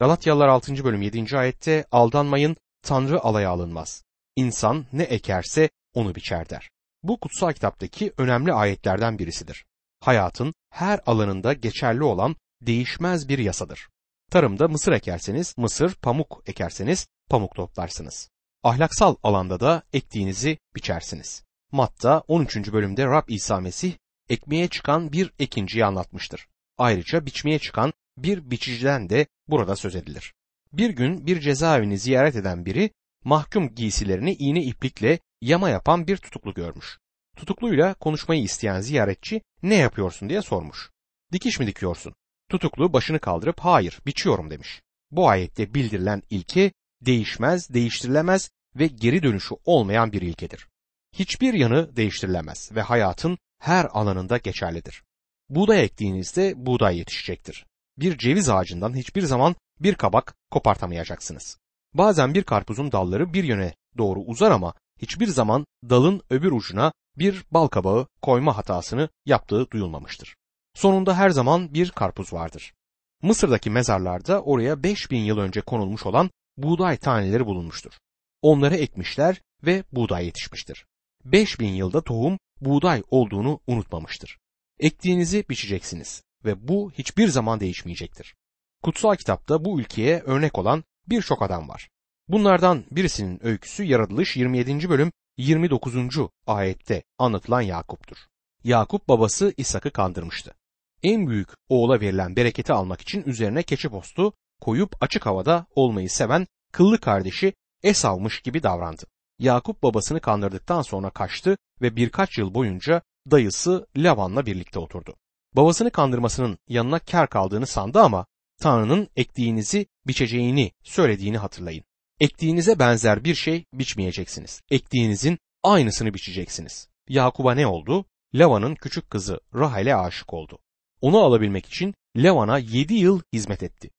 Galatyalılar 6. bölüm 7. ayette aldanmayın Tanrı alaya alınmaz. İnsan ne ekerse onu biçer der. Bu kutsal kitaptaki önemli ayetlerden birisidir. Hayatın her alanında geçerli olan değişmez bir yasadır. Tarımda mısır ekerseniz mısır, pamuk ekerseniz pamuk toplarsınız. Ahlaksal alanda da ektiğinizi biçersiniz. Matta 13. bölümde Rab İsa Mesih ekmeğe çıkan bir ekinciyi anlatmıştır. Ayrıca biçmeye çıkan bir biçiciden de burada söz edilir. Bir gün bir cezaevini ziyaret eden biri mahkum giysilerini iğne iplikle yama yapan bir tutuklu görmüş. Tutukluyla konuşmayı isteyen ziyaretçi ne yapıyorsun diye sormuş. Dikiş mi dikiyorsun? Tutuklu başını kaldırıp hayır biçiyorum demiş. Bu ayette bildirilen ilke değişmez, değiştirilemez ve geri dönüşü olmayan bir ilkedir. Hiçbir yanı değiştirilemez ve hayatın her alanında geçerlidir. Buğday ektiğinizde buğday yetişecektir. Bir ceviz ağacından hiçbir zaman bir kabak kopartamayacaksınız. Bazen bir karpuzun dalları bir yöne doğru uzar ama hiçbir zaman dalın öbür ucuna bir bal kabağı koyma hatasını yaptığı duyulmamıştır. Sonunda her zaman bir karpuz vardır. Mısır'daki mezarlarda oraya 5000 yıl önce konulmuş olan buğday taneleri bulunmuştur. Onları ekmişler ve buğday yetişmiştir. 5000 yılda tohum buğday olduğunu unutmamıştır. Ektiğinizi biçeceksiniz ve bu hiçbir zaman değişmeyecektir. Kutsal kitapta bu ülkeye örnek olan birçok adam var. Bunlardan birisinin öyküsü Yaratılış 27. bölüm 29. ayette anlatılan Yakup'tur. Yakup babası İshak'ı kandırmıştı. En büyük oğula verilen bereketi almak için üzerine keçi postu koyup açık havada olmayı seven kıllı kardeşi Esav'mış gibi davrandı. Yakup babasını kandırdıktan sonra kaçtı ve birkaç yıl boyunca dayısı Lavan'la birlikte oturdu. Babasını kandırmasının yanına kar kaldığını sandı ama Tanrı'nın ektiğinizi biçeceğini söylediğini hatırlayın. Ektiğinize benzer bir şey biçmeyeceksiniz. Ektiğinizin aynısını biçeceksiniz. Yakup'a ne oldu? Lavan'ın küçük kızı Rahel'e aşık oldu. Onu alabilmek için Lavan'a yedi yıl hizmet etti.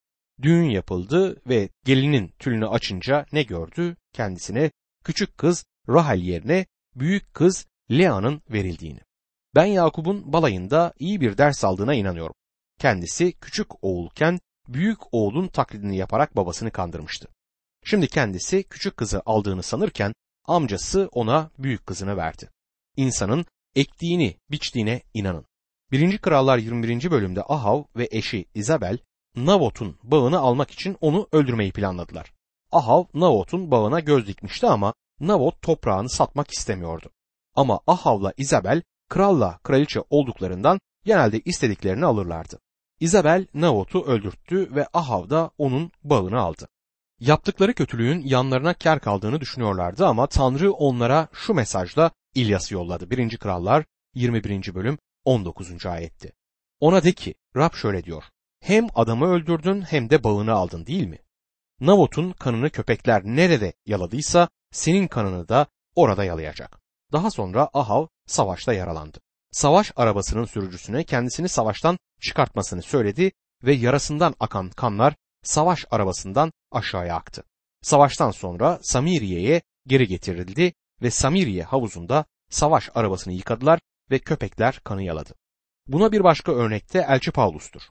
Düğün yapıldı ve gelinin tülünü açınca ne gördü? Kendisine küçük kız Rahel yerine büyük kız Lea'nın verildiğini. Ben Yakup'un balayında iyi bir ders aldığına inanıyorum. Kendisi küçük oğulken büyük oğlun taklidini yaparak babasını kandırmıştı. Şimdi kendisi küçük kızı aldığını sanırken amcası ona büyük kızını verdi. İnsanın ektiğini, biçtiğine inanın. 1. Krallar 21. bölümde Ahav ve eşi Isabel Navot'un bağını almak için onu öldürmeyi planladılar. Ahav Navot'un bağına göz dikmişti ama Navot toprağını satmak istemiyordu. Ama Ahav'la Isabel kralla kraliçe olduklarından genelde istediklerini alırlardı. Isabel Navot'u öldürttü ve Ahav da onun bağını aldı. Yaptıkları kötülüğün yanlarına kar kaldığını düşünüyorlardı ama Tanrı onlara şu mesajla İlyas'ı yolladı. 1. Krallar 21. bölüm 19. ayetti. Ona de ki Rab şöyle diyor. Hem adamı öldürdün hem de bağını aldın değil mi? Navot'un kanını köpekler nerede yaladıysa senin kanını da orada yalayacak. Daha sonra Ahav savaşta yaralandı. Savaş arabasının sürücüsüne kendisini savaştan çıkartmasını söyledi ve yarasından akan kanlar savaş arabasından aşağıya aktı. Savaştan sonra Samiriye'ye geri getirildi ve Samiriye havuzunda savaş arabasını yıkadılar ve köpekler kanı yaladı. Buna bir başka örnekte Elçi Paulus'tur.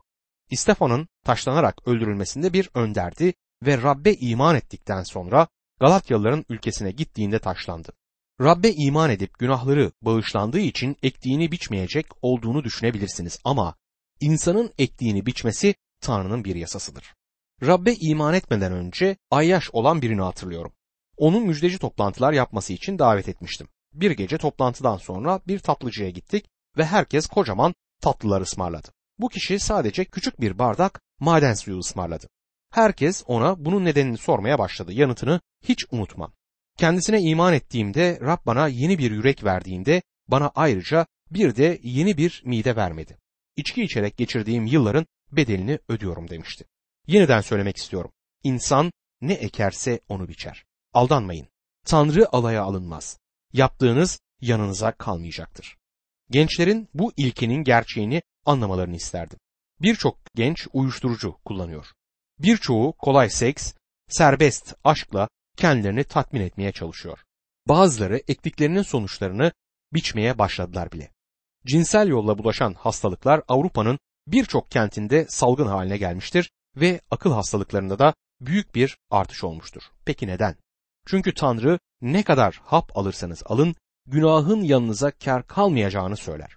İstefan'ın taşlanarak öldürülmesinde bir önderdi ve Rabbe iman ettikten sonra Galatyalıların ülkesine gittiğinde taşlandı. Rabbe iman edip günahları bağışlandığı için ektiğini biçmeyecek olduğunu düşünebilirsiniz ama insanın ektiğini biçmesi Tanrı'nın bir yasasıdır. Rabbe iman etmeden önce ayyaş olan birini hatırlıyorum. Onun müjdeci toplantılar yapması için davet etmiştim. Bir gece toplantıdan sonra bir tatlıcıya gittik ve herkes kocaman tatlılar ısmarladı. Bu kişi sadece küçük bir bardak maden suyu ısmarladı. Herkes ona bunun nedenini sormaya başladı. Yanıtını hiç unutmam. Kendisine iman ettiğimde Rab bana yeni bir yürek verdiğinde bana ayrıca bir de yeni bir mide vermedi. İçki içerek geçirdiğim yılların bedelini ödüyorum demişti. Yeniden söylemek istiyorum. İnsan ne ekerse onu biçer. Aldanmayın. Tanrı alaya alınmaz. Yaptığınız yanınıza kalmayacaktır. Gençlerin bu ilkenin gerçeğini anlamalarını isterdim. Birçok genç uyuşturucu kullanıyor. Birçoğu kolay seks, serbest aşkla kendilerini tatmin etmeye çalışıyor. Bazıları ektiklerinin sonuçlarını biçmeye başladılar bile. Cinsel yolla bulaşan hastalıklar Avrupa'nın birçok kentinde salgın haline gelmiştir ve akıl hastalıklarında da büyük bir artış olmuştur. Peki neden? Çünkü Tanrı ne kadar hap alırsanız alın günahın yanınıza kar kalmayacağını söyler.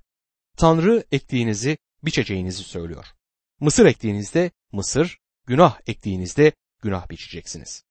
Tanrı ektiğinizi biçeceğinizi söylüyor. Mısır ektiğinizde mısır, günah ektiğinizde günah biçeceksiniz.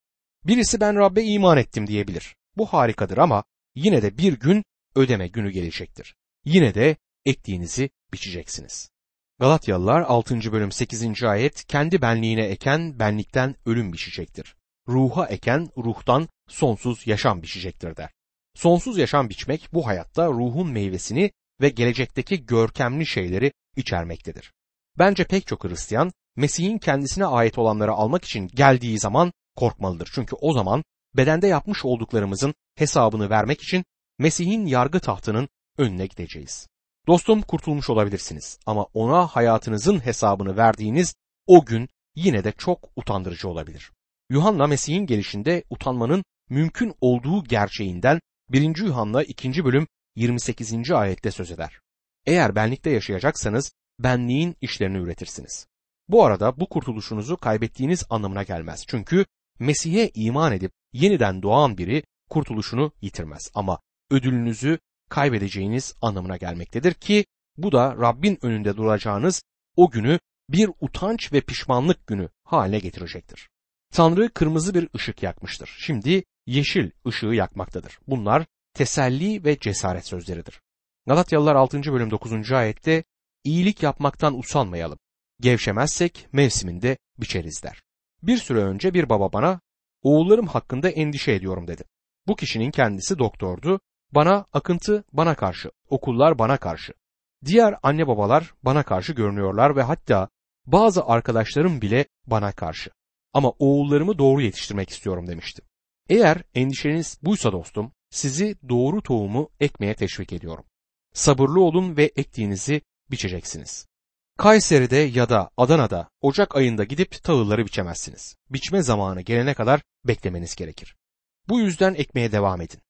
Birisi ben Rabbe iman ettim diyebilir. Bu harikadır ama yine de bir gün ödeme günü gelecektir. Yine de ektiğinizi biçeceksiniz. Galatyalılar 6. bölüm 8. ayet kendi benliğine eken benlikten ölüm biçecektir. Ruha eken ruhtan sonsuz yaşam biçecektir der. Sonsuz yaşam biçmek bu hayatta ruhun meyvesini ve gelecekteki görkemli şeyleri içermektedir. Bence pek çok Hristiyan Mesih'in kendisine ait olanları almak için geldiği zaman korkmalıdır. Çünkü o zaman bedende yapmış olduklarımızın hesabını vermek için Mesih'in yargı tahtının önüne gideceğiz. Dostum kurtulmuş olabilirsiniz ama ona hayatınızın hesabını verdiğiniz o gün yine de çok utandırıcı olabilir. Yuhanna Mesih'in gelişinde utanmanın mümkün olduğu gerçeğinden 1. Yuhanna 2. bölüm 28. ayette söz eder. Eğer benlikte yaşayacaksanız benliğin işlerini üretirsiniz. Bu arada bu kurtuluşunuzu kaybettiğiniz anlamına gelmez. Çünkü Mesih'e iman edip yeniden doğan biri kurtuluşunu yitirmez ama ödülünüzü kaybedeceğiniz anlamına gelmektedir ki bu da Rabbin önünde duracağınız o günü bir utanç ve pişmanlık günü haline getirecektir. Tanrı kırmızı bir ışık yakmıştır. Şimdi yeşil ışığı yakmaktadır. Bunlar teselli ve cesaret sözleridir. Galatyalılar 6. bölüm 9. ayette iyilik yapmaktan usanmayalım. Gevşemezsek mevsiminde biçeriz der. Bir süre önce bir baba bana oğullarım hakkında endişe ediyorum dedi. Bu kişinin kendisi doktordu. Bana akıntı bana karşı, okullar bana karşı. Diğer anne babalar bana karşı görünüyorlar ve hatta bazı arkadaşlarım bile bana karşı. Ama oğullarımı doğru yetiştirmek istiyorum demişti. Eğer endişeniz buysa dostum, sizi doğru tohumu ekmeye teşvik ediyorum. Sabırlı olun ve ektiğinizi biçeceksiniz. Kayseri'de ya da Adana'da Ocak ayında gidip tahılları biçemezsiniz. Biçme zamanı gelene kadar beklemeniz gerekir. Bu yüzden ekmeye devam edin.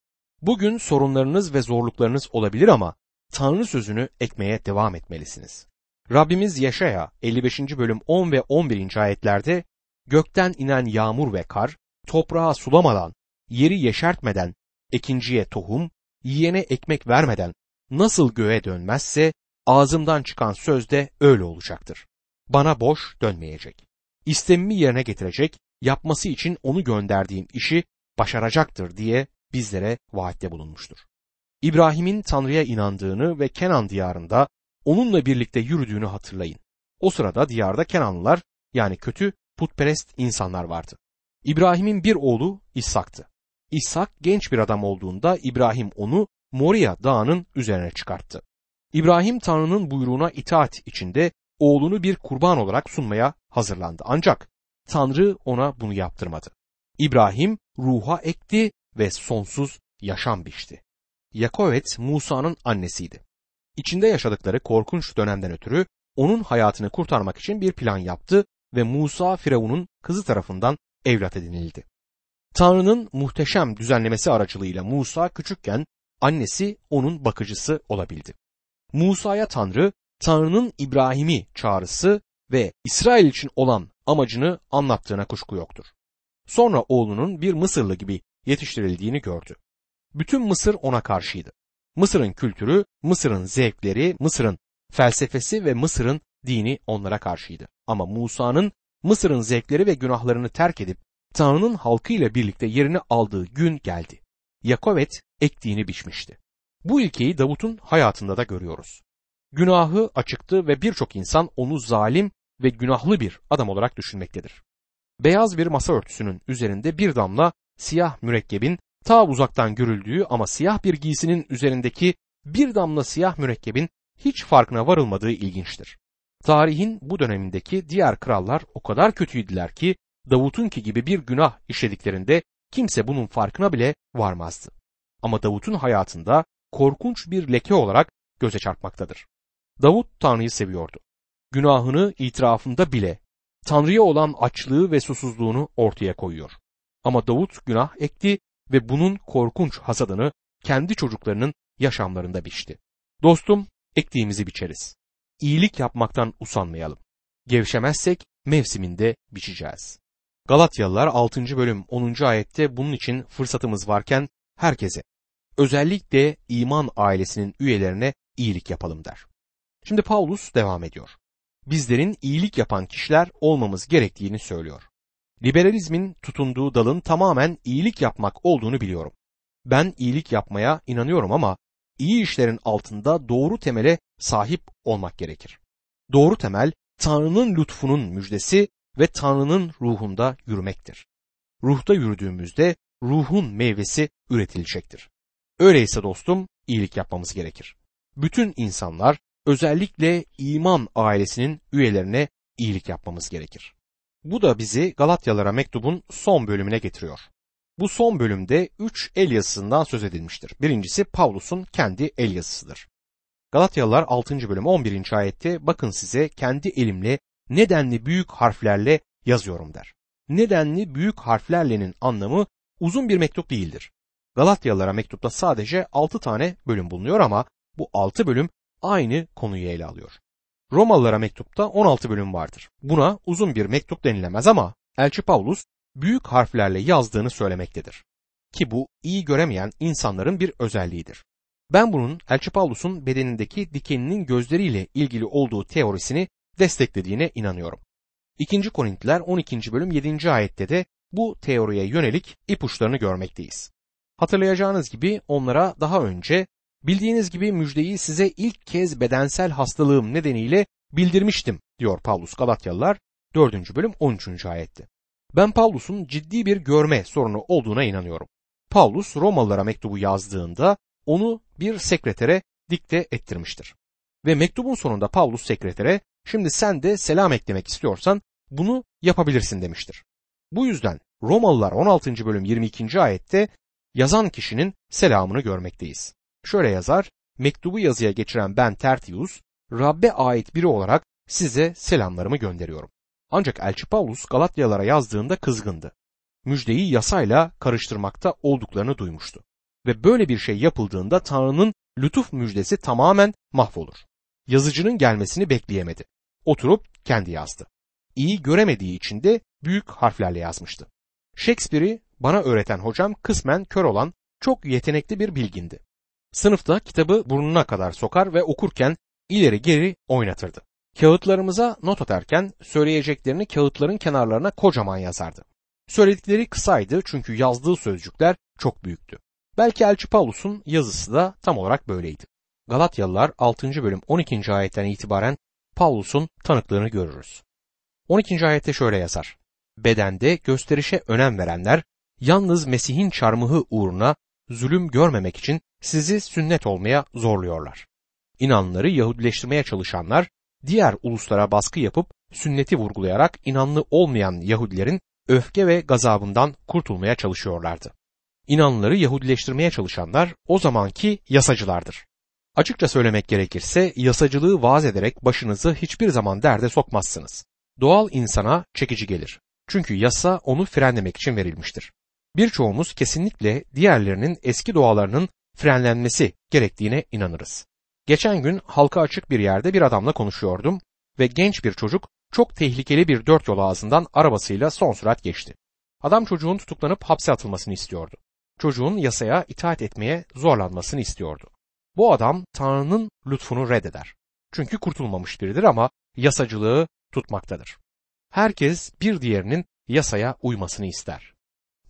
Bugün sorunlarınız ve zorluklarınız olabilir ama Tanrı sözünü ekmeye devam etmelisiniz. Rabbimiz Yaşaya 55. bölüm 10 ve 11. ayetlerde gökten inen yağmur ve kar toprağa sulamadan, yeri yeşertmeden, ekinciye tohum, yiyene ekmek vermeden nasıl göğe dönmezse ağzımdan çıkan söz de öyle olacaktır. Bana boş dönmeyecek. İstemimi yerine getirecek, yapması için onu gönderdiğim işi başaracaktır diye bizlere vaatte bulunmuştur. İbrahim'in Tanrı'ya inandığını ve Kenan diyarında onunla birlikte yürüdüğünü hatırlayın. O sırada diyarda Kenanlılar yani kötü putperest insanlar vardı. İbrahim'in bir oğlu İshak'tı. İshak genç bir adam olduğunda İbrahim onu Moria dağının üzerine çıkarttı. İbrahim Tanrı'nın buyruğuna itaat içinde oğlunu bir kurban olarak sunmaya hazırlandı. Ancak Tanrı ona bunu yaptırmadı. İbrahim ruha ekti ve sonsuz yaşam biçti. Yakovet Musa'nın annesiydi. İçinde yaşadıkları korkunç dönemden ötürü onun hayatını kurtarmak için bir plan yaptı ve Musa Firavun'un kızı tarafından evlat edinildi. Tanrı'nın muhteşem düzenlemesi aracılığıyla Musa küçükken annesi onun bakıcısı olabildi. Musa'ya Tanrı, Tanrı'nın İbrahim'i çağrısı ve İsrail için olan amacını anlattığına kuşku yoktur. Sonra oğlunun bir Mısırlı gibi yetiştirildiğini gördü. Bütün Mısır ona karşıydı. Mısır'ın kültürü, Mısır'ın zevkleri, Mısır'ın felsefesi ve Mısır'ın dini onlara karşıydı. Ama Musa'nın Mısır'ın zevkleri ve günahlarını terk edip Tanrı'nın halkıyla birlikte yerini aldığı gün geldi. Yakovet ektiğini biçmişti. Bu ilkeyi Davut'un hayatında da görüyoruz. Günahı açıktı ve birçok insan onu zalim ve günahlı bir adam olarak düşünmektedir. Beyaz bir masa örtüsünün üzerinde bir damla siyah mürekkebin ta uzaktan görüldüğü ama siyah bir giysinin üzerindeki bir damla siyah mürekkebin hiç farkına varılmadığı ilginçtir. Tarihin bu dönemindeki diğer krallar o kadar kötüydüler ki Davut'unki gibi bir günah işlediklerinde kimse bunun farkına bile varmazdı. Ama Davut'un hayatında korkunç bir leke olarak göze çarpmaktadır. Davut Tanrı'yı seviyordu. Günahını itirafında bile Tanrı'ya olan açlığı ve susuzluğunu ortaya koyuyor. Ama Davut günah ekti ve bunun korkunç hasadını kendi çocuklarının yaşamlarında biçti. Dostum, ektiğimizi biçeriz. İyilik yapmaktan usanmayalım. Gevşemezsek mevsiminde biçeceğiz. Galatyalılar 6. bölüm 10. ayette bunun için fırsatımız varken herkese, özellikle iman ailesinin üyelerine iyilik yapalım der. Şimdi Paulus devam ediyor. Bizlerin iyilik yapan kişiler olmamız gerektiğini söylüyor. Liberalizmin tutunduğu dalın tamamen iyilik yapmak olduğunu biliyorum. Ben iyilik yapmaya inanıyorum ama iyi işlerin altında doğru temele sahip olmak gerekir. Doğru temel Tanrı'nın lütfunun müjdesi ve Tanrı'nın ruhunda yürümektir. Ruhta yürüdüğümüzde ruhun meyvesi üretilecektir. Öyleyse dostum iyilik yapmamız gerekir. Bütün insanlar özellikle iman ailesinin üyelerine iyilik yapmamız gerekir. Bu da bizi Galatyalara mektubun son bölümüne getiriyor. Bu son bölümde üç el yazısından söz edilmiştir. Birincisi Pavlus'un kendi el yazısıdır. Galatyalılar 6. bölüm 11. ayette bakın size kendi elimle nedenli büyük harflerle yazıyorum der. Nedenli büyük harflerle'nin anlamı uzun bir mektup değildir. Galatyalılara mektupta sadece 6 tane bölüm bulunuyor ama bu 6 bölüm aynı konuyu ele alıyor. Romalılara mektupta 16 bölüm vardır. Buna uzun bir mektup denilemez ama Elçi Paulus büyük harflerle yazdığını söylemektedir. Ki bu iyi göremeyen insanların bir özelliğidir. Ben bunun Elçi Paulus'un bedenindeki dikeninin gözleriyle ilgili olduğu teorisini desteklediğine inanıyorum. 2. Korintiler 12. bölüm 7. ayette de bu teoriye yönelik ipuçlarını görmekteyiz. Hatırlayacağınız gibi onlara daha önce bildiğiniz gibi müjdeyi size ilk kez bedensel hastalığım nedeniyle bildirmiştim diyor Paulus Galatyalılar 4. bölüm 13. ayette. Ben Paulus'un ciddi bir görme sorunu olduğuna inanıyorum. Paulus Romalılara mektubu yazdığında onu bir sekretere dikte ettirmiştir. Ve mektubun sonunda Paulus sekretere şimdi sen de selam eklemek istiyorsan bunu yapabilirsin demiştir. Bu yüzden Romalılar 16. bölüm 22. ayette yazan kişinin selamını görmekteyiz. Şöyle yazar, mektubu yazıya geçiren ben Tertius, Rabbe ait biri olarak size selamlarımı gönderiyorum. Ancak Elçi Paulus Galatyalara yazdığında kızgındı. Müjdeyi yasayla karıştırmakta olduklarını duymuştu. Ve böyle bir şey yapıldığında Tanrı'nın lütuf müjdesi tamamen mahvolur. Yazıcının gelmesini bekleyemedi. Oturup kendi yazdı. İyi göremediği için de büyük harflerle yazmıştı. Shakespeare'i bana öğreten hocam kısmen kör olan çok yetenekli bir bilgindi. Sınıfta kitabı burnuna kadar sokar ve okurken ileri geri oynatırdı. Kağıtlarımıza not atarken söyleyeceklerini kağıtların kenarlarına kocaman yazardı. Söyledikleri kısaydı çünkü yazdığı sözcükler çok büyüktü. Belki Elçi Paulus'un yazısı da tam olarak böyleydi. Galatyalılar 6. bölüm 12. ayetten itibaren Paulus'un tanıklığını görürüz. 12. ayette şöyle yazar. Bedende gösterişe önem verenler yalnız Mesih'in çarmıhı uğruna zulüm görmemek için sizi sünnet olmaya zorluyorlar. İnanları Yahudileştirmeye çalışanlar diğer uluslara baskı yapıp sünneti vurgulayarak inanlı olmayan Yahudilerin öfke ve gazabından kurtulmaya çalışıyorlardı. İnanlıları Yahudileştirmeye çalışanlar o zamanki yasacılardır. Açıkça söylemek gerekirse yasacılığı vaaz ederek başınızı hiçbir zaman derde sokmazsınız. Doğal insana çekici gelir. Çünkü yasa onu frenlemek için verilmiştir. Birçoğumuz kesinlikle diğerlerinin eski doğalarının frenlenmesi gerektiğine inanırız. Geçen gün halka açık bir yerde bir adamla konuşuyordum ve genç bir çocuk çok tehlikeli bir dört yol ağzından arabasıyla son sürat geçti. Adam çocuğun tutuklanıp hapse atılmasını istiyordu. Çocuğun yasaya itaat etmeye zorlanmasını istiyordu. Bu adam Tanrı'nın lütfunu reddeder. Çünkü kurtulmamış biridir ama yasacılığı tutmaktadır. Herkes bir diğerinin yasaya uymasını ister.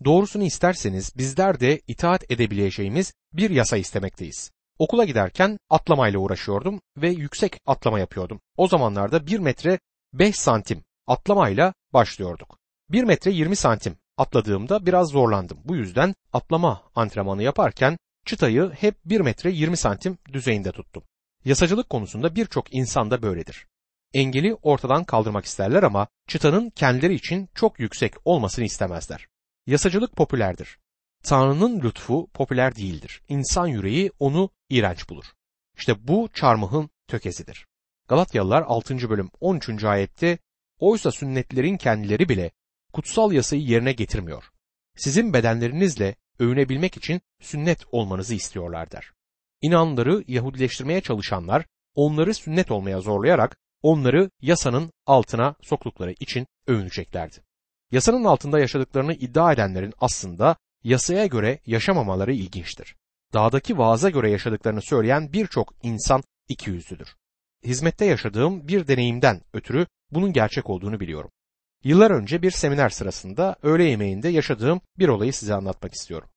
Doğrusunu isterseniz bizler de itaat edebileceğimiz bir yasa istemekteyiz. Okula giderken atlamayla uğraşıyordum ve yüksek atlama yapıyordum. O zamanlarda 1 metre 5 santim atlamayla başlıyorduk. 1 metre 20 santim atladığımda biraz zorlandım. Bu yüzden atlama antrenmanı yaparken çıtayı hep 1 metre 20 santim düzeyinde tuttum. Yasacılık konusunda birçok insan da böyledir. Engeli ortadan kaldırmak isterler ama çıtanın kendileri için çok yüksek olmasını istemezler. Yasacılık popülerdir. Tanrı'nın lütfu popüler değildir. İnsan yüreği onu iğrenç bulur. İşte bu çarmıhın tökezidir. Galatyalılar 6. bölüm 13. ayette oysa sünnetlerin kendileri bile kutsal yasayı yerine getirmiyor. Sizin bedenlerinizle övünebilmek için sünnet olmanızı istiyorlar der. İnanları Yahudileştirmeye çalışanlar onları sünnet olmaya zorlayarak onları yasanın altına soktukları için övüneceklerdi. Yasanın altında yaşadıklarını iddia edenlerin aslında yasaya göre yaşamamaları ilginçtir. Dağdaki vaaza göre yaşadıklarını söyleyen birçok insan ikiyüzlüdür. Hizmette yaşadığım bir deneyimden ötürü bunun gerçek olduğunu biliyorum. Yıllar önce bir seminer sırasında öğle yemeğinde yaşadığım bir olayı size anlatmak istiyorum.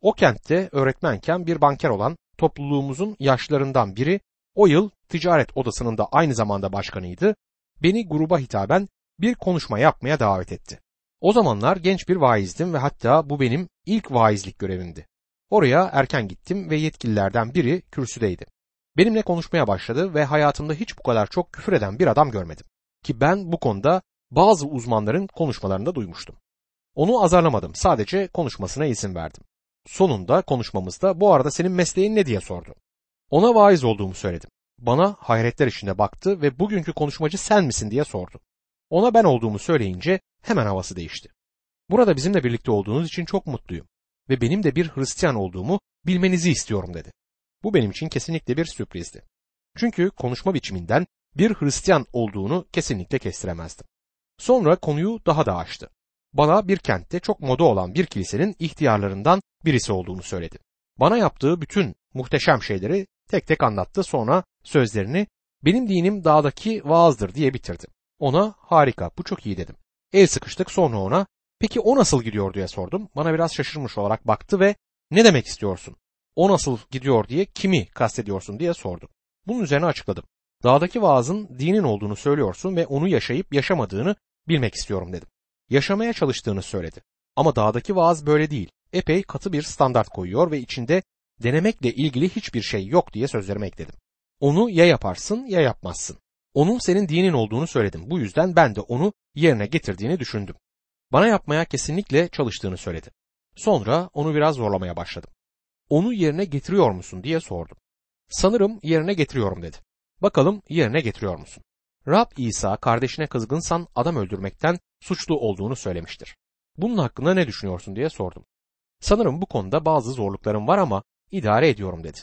O kentte öğretmenken bir banker olan topluluğumuzun yaşlarından biri o yıl ticaret odasının da aynı zamanda başkanıydı. Beni gruba hitaben bir konuşma yapmaya davet etti. O zamanlar genç bir vaizdim ve hatta bu benim ilk vaizlik görevimdi. Oraya erken gittim ve yetkililerden biri kürsüdeydi. Benimle konuşmaya başladı ve hayatımda hiç bu kadar çok küfür eden bir adam görmedim. Ki ben bu konuda bazı uzmanların konuşmalarında duymuştum. Onu azarlamadım, sadece konuşmasına izin verdim. Sonunda konuşmamızda bu arada senin mesleğin ne diye sordu. Ona vaiz olduğumu söyledim. Bana hayretler içinde baktı ve bugünkü konuşmacı sen misin diye sordu. Ona ben olduğumu söyleyince hemen havası değişti. Burada bizimle birlikte olduğunuz için çok mutluyum ve benim de bir Hristiyan olduğumu bilmenizi istiyorum dedi. Bu benim için kesinlikle bir sürprizdi. Çünkü konuşma biçiminden bir Hristiyan olduğunu kesinlikle kestiremezdim. Sonra konuyu daha da açtı. Bana bir kentte çok moda olan bir kilisenin ihtiyarlarından birisi olduğunu söyledi. Bana yaptığı bütün muhteşem şeyleri tek tek anlattı sonra sözlerini benim dinim dağdaki vaazdır diye bitirdi. Ona harika bu çok iyi dedim. El sıkıştık sonra ona peki o nasıl gidiyor diye sordum. Bana biraz şaşırmış olarak baktı ve ne demek istiyorsun? O nasıl gidiyor diye kimi kastediyorsun diye sordu. Bunun üzerine açıkladım. Dağdaki vaazın dinin olduğunu söylüyorsun ve onu yaşayıp yaşamadığını bilmek istiyorum dedim. Yaşamaya çalıştığını söyledi. Ama dağdaki vaaz böyle değil. Epey katı bir standart koyuyor ve içinde denemekle ilgili hiçbir şey yok diye sözlerime ekledim. Onu ya yaparsın ya yapmazsın. Onun senin dinin olduğunu söyledim. Bu yüzden ben de onu yerine getirdiğini düşündüm. Bana yapmaya kesinlikle çalıştığını söyledi. Sonra onu biraz zorlamaya başladım. Onu yerine getiriyor musun diye sordum. Sanırım yerine getiriyorum dedi. Bakalım yerine getiriyor musun? Rab İsa kardeşine kızgınsan adam öldürmekten suçlu olduğunu söylemiştir. Bunun hakkında ne düşünüyorsun diye sordum. Sanırım bu konuda bazı zorluklarım var ama idare ediyorum dedi.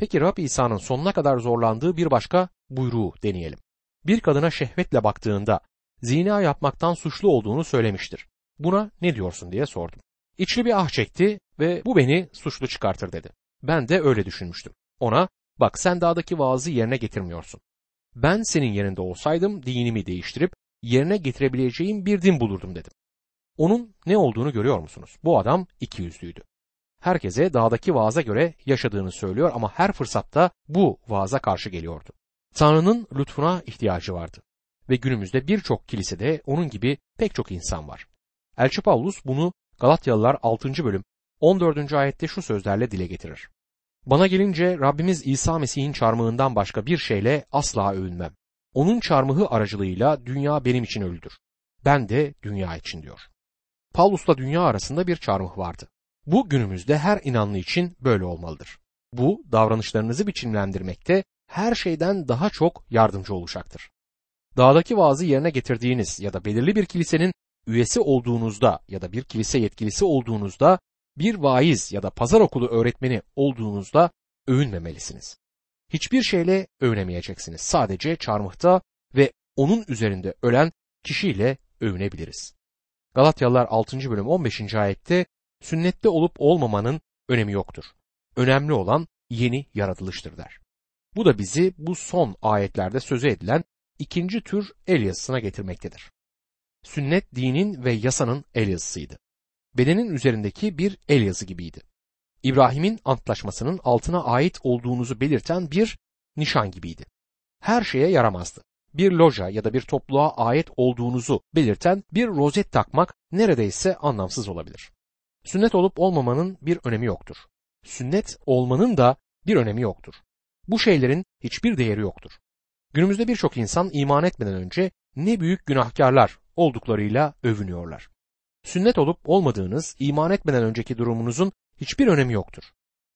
Peki Rab İsa'nın sonuna kadar zorlandığı bir başka buyruğu deneyelim. Bir kadına şehvetle baktığında zina yapmaktan suçlu olduğunu söylemiştir. Buna ne diyorsun diye sordum. İçli bir ah çekti ve bu beni suçlu çıkartır dedi. Ben de öyle düşünmüştüm. Ona bak sen dağdaki vaazı yerine getirmiyorsun. Ben senin yerinde olsaydım dinimi değiştirip yerine getirebileceğim bir din bulurdum dedim. Onun ne olduğunu görüyor musunuz? Bu adam iki yüzlüydü. Herkese dağdaki vaaza göre yaşadığını söylüyor ama her fırsatta bu vaaza karşı geliyordu. Tanrı'nın lütfuna ihtiyacı vardı ve günümüzde birçok kilisede onun gibi pek çok insan var. Elçi Paulus bunu Galatyalılar 6. bölüm 14. ayette şu sözlerle dile getirir. Bana gelince Rabbimiz İsa Mesih'in çarmıhından başka bir şeyle asla övünmem. Onun çarmıhı aracılığıyla dünya benim için öldür. Ben de dünya için diyor. Paulus'la dünya arasında bir çarmıh vardı. Bu günümüzde her inanlı için böyle olmalıdır. Bu davranışlarınızı biçimlendirmekte her şeyden daha çok yardımcı olacaktır. Dağdaki vaazı yerine getirdiğiniz ya da belirli bir kilisenin üyesi olduğunuzda ya da bir kilise yetkilisi olduğunuzda bir vaiz ya da pazar okulu öğretmeni olduğunuzda övünmemelisiniz. Hiçbir şeyle övünemeyeceksiniz. Sadece çarmıhta ve onun üzerinde ölen kişiyle övünebiliriz. Galatyalılar 6. bölüm 15. ayette sünnette olup olmamanın önemi yoktur. Önemli olan yeni yaratılıştır der. Bu da bizi bu son ayetlerde sözü edilen ikinci tür el yazısına getirmektedir. Sünnet dinin ve yasanın el yazısıydı. Bedenin üzerindeki bir el yazı gibiydi. İbrahim'in antlaşmasının altına ait olduğunuzu belirten bir nişan gibiydi. Her şeye yaramazdı. Bir loja ya da bir topluluğa ait olduğunuzu belirten bir rozet takmak neredeyse anlamsız olabilir. Sünnet olup olmamanın bir önemi yoktur. Sünnet olmanın da bir önemi yoktur. Bu şeylerin hiçbir değeri yoktur. Günümüzde birçok insan iman etmeden önce ne büyük günahkarlar olduklarıyla övünüyorlar. Sünnet olup olmadığınız iman etmeden önceki durumunuzun hiçbir önemi yoktur.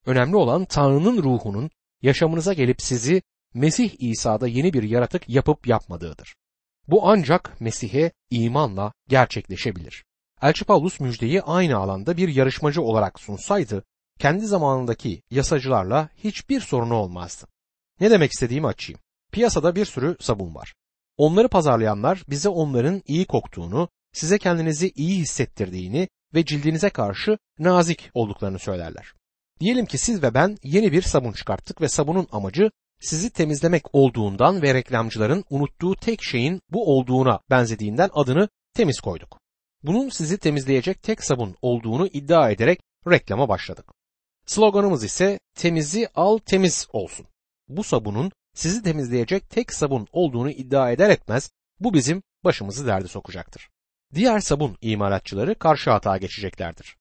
Önemli olan Tanrı'nın ruhunun yaşamınıza gelip sizi Mesih İsa'da yeni bir yaratık yapıp yapmadığıdır. Bu ancak Mesih'e imanla gerçekleşebilir. Elçi Paulus müjdeyi aynı alanda bir yarışmacı olarak sunsaydı, kendi zamanındaki yasacılarla hiçbir sorunu olmazdı. Ne demek istediğimi açayım. Piyasada bir sürü sabun var. Onları pazarlayanlar bize onların iyi koktuğunu, size kendinizi iyi hissettirdiğini ve cildinize karşı nazik olduklarını söylerler. Diyelim ki siz ve ben yeni bir sabun çıkarttık ve sabunun amacı sizi temizlemek olduğundan ve reklamcıların unuttuğu tek şeyin bu olduğuna benzediğinden adını temiz koyduk. Bunun sizi temizleyecek tek sabun olduğunu iddia ederek reklama başladık. Sloganımız ise temizi al temiz olsun. Bu sabunun sizi temizleyecek tek sabun olduğunu iddia eder etmez bu bizim başımızı derde sokacaktır. Diğer sabun imalatçıları karşı hata geçeceklerdir.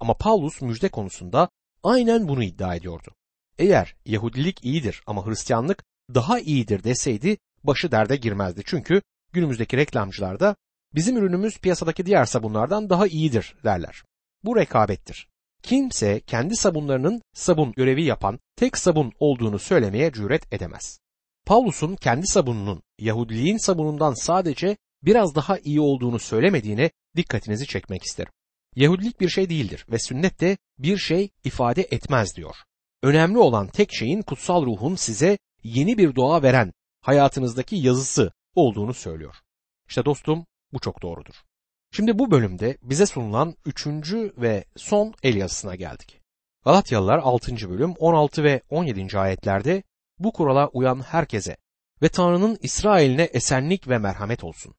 Ama Paulus müjde konusunda aynen bunu iddia ediyordu. Eğer Yahudilik iyidir ama Hristiyanlık daha iyidir deseydi başı derde girmezdi. Çünkü günümüzdeki reklamcılarda bizim ürünümüz piyasadaki diğer sabunlardan daha iyidir derler. Bu rekabettir. Kimse kendi sabunlarının sabun görevi yapan tek sabun olduğunu söylemeye cüret edemez. Paulus'un kendi sabununun Yahudiliğin sabunundan sadece biraz daha iyi olduğunu söylemediğine dikkatinizi çekmek isterim. Yahudilik bir şey değildir ve sünnet de bir şey ifade etmez diyor. Önemli olan tek şeyin kutsal ruhun size yeni bir doğa veren hayatınızdaki yazısı olduğunu söylüyor. İşte dostum bu çok doğrudur. Şimdi bu bölümde bize sunulan üçüncü ve son el yazısına geldik. Galatyalılar 6. bölüm 16 ve 17. ayetlerde bu kurala uyan herkese ve Tanrı'nın İsrail'ine esenlik ve merhamet olsun.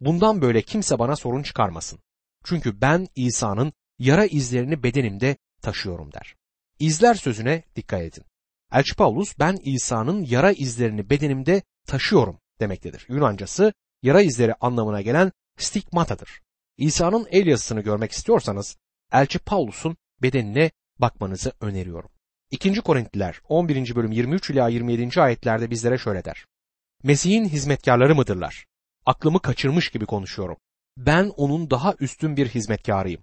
Bundan böyle kimse bana sorun çıkarmasın. Çünkü ben İsa'nın yara izlerini bedenimde taşıyorum der. İzler sözüne dikkat edin. Elçi Paulus ben İsa'nın yara izlerini bedenimde taşıyorum demektedir. Yunancası yara izleri anlamına gelen stigmatadır. İsa'nın el yazısını görmek istiyorsanız Elçi Paulus'un bedenine bakmanızı öneriyorum. 2. Korintliler 11. bölüm 23 ila 27. ayetlerde bizlere şöyle der. Mesih'in hizmetkarları mıdırlar? Aklımı kaçırmış gibi konuşuyorum. Ben onun daha üstün bir hizmetkarıyım.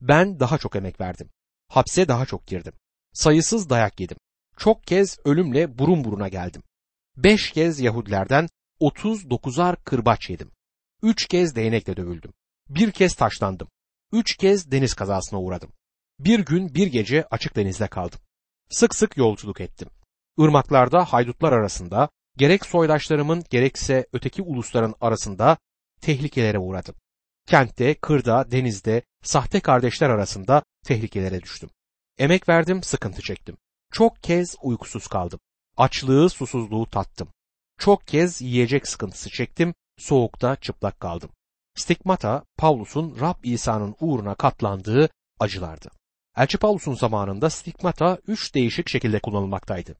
Ben daha çok emek verdim. Hapse daha çok girdim. Sayısız dayak yedim. Çok kez ölümle burun buruna geldim. Beş kez Yahudilerden 39'ar kırbaç yedim. Üç kez değnekle dövüldüm. Bir kez taşlandım. Üç kez deniz kazasına uğradım. Bir gün bir gece açık denizde kaldım. Sık sık yolculuk ettim. Irmaklarda haydutlar arasında gerek soydaşlarımın gerekse öteki ulusların arasında tehlikelere uğradım. Kentte, kırda, denizde, sahte kardeşler arasında tehlikelere düştüm. Emek verdim, sıkıntı çektim. Çok kez uykusuz kaldım. Açlığı, susuzluğu tattım. Çok kez yiyecek sıkıntısı çektim, soğukta çıplak kaldım. Stigmata, Pavlus'un Rab İsa'nın uğruna katlandığı acılardı. Elçi Pavlus'un zamanında stigmata üç değişik şekilde kullanılmaktaydı.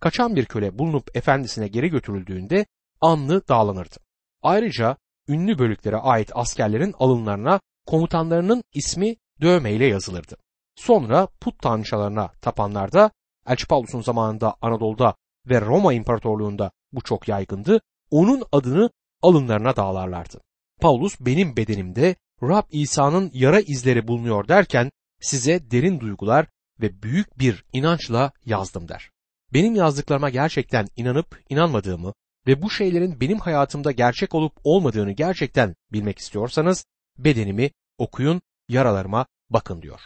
Kaçan bir köle bulunup efendisine geri götürüldüğünde anlı dağlanırdı. Ayrıca ünlü bölüklere ait askerlerin alınlarına komutanlarının ismi dövmeyle yazılırdı. Sonra put tanrıçalarına tapanlarda Elçi Pavlus'un zamanında Anadolu'da ve Roma İmparatorluğu'nda bu çok yaygındı. Onun adını alınlarına dağlarlardı. Paulus benim bedenimde Rab İsa'nın yara izleri bulunuyor derken size derin duygular ve büyük bir inançla yazdım der. Benim yazdıklarıma gerçekten inanıp inanmadığımı ve bu şeylerin benim hayatımda gerçek olup olmadığını gerçekten bilmek istiyorsanız bedenimi okuyun, yaralarıma bakın diyor.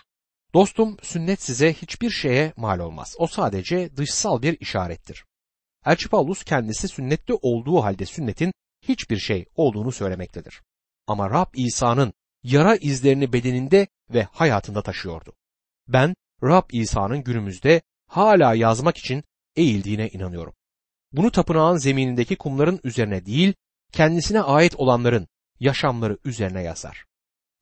Dostum sünnet size hiçbir şeye mal olmaz. O sadece dışsal bir işarettir. Elçi Paulus kendisi sünnette olduğu halde sünnetin hiçbir şey olduğunu söylemektedir. Ama Rab İsa'nın yara izlerini bedeninde ve hayatında taşıyordu. Ben Rab İsa'nın günümüzde hala yazmak için eğildiğine inanıyorum. Bunu tapınağın zeminindeki kumların üzerine değil, kendisine ait olanların yaşamları üzerine yazar.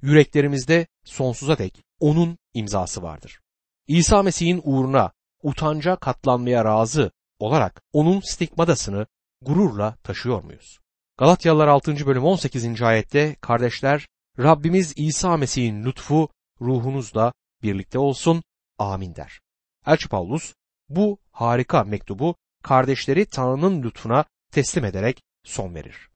Yüreklerimizde sonsuza dek onun imzası vardır. İsa Mesih'in uğruna utanca katlanmaya razı olarak onun stigmadasını gururla taşıyor muyuz? Galatyalılar 6. bölüm 18. ayette kardeşler Rabbimiz İsa Mesih'in lütfu ruhunuzla birlikte olsun. Amin der. Elçi Paulus bu harika mektubu kardeşleri Tanrı'nın lütfuna teslim ederek son verir.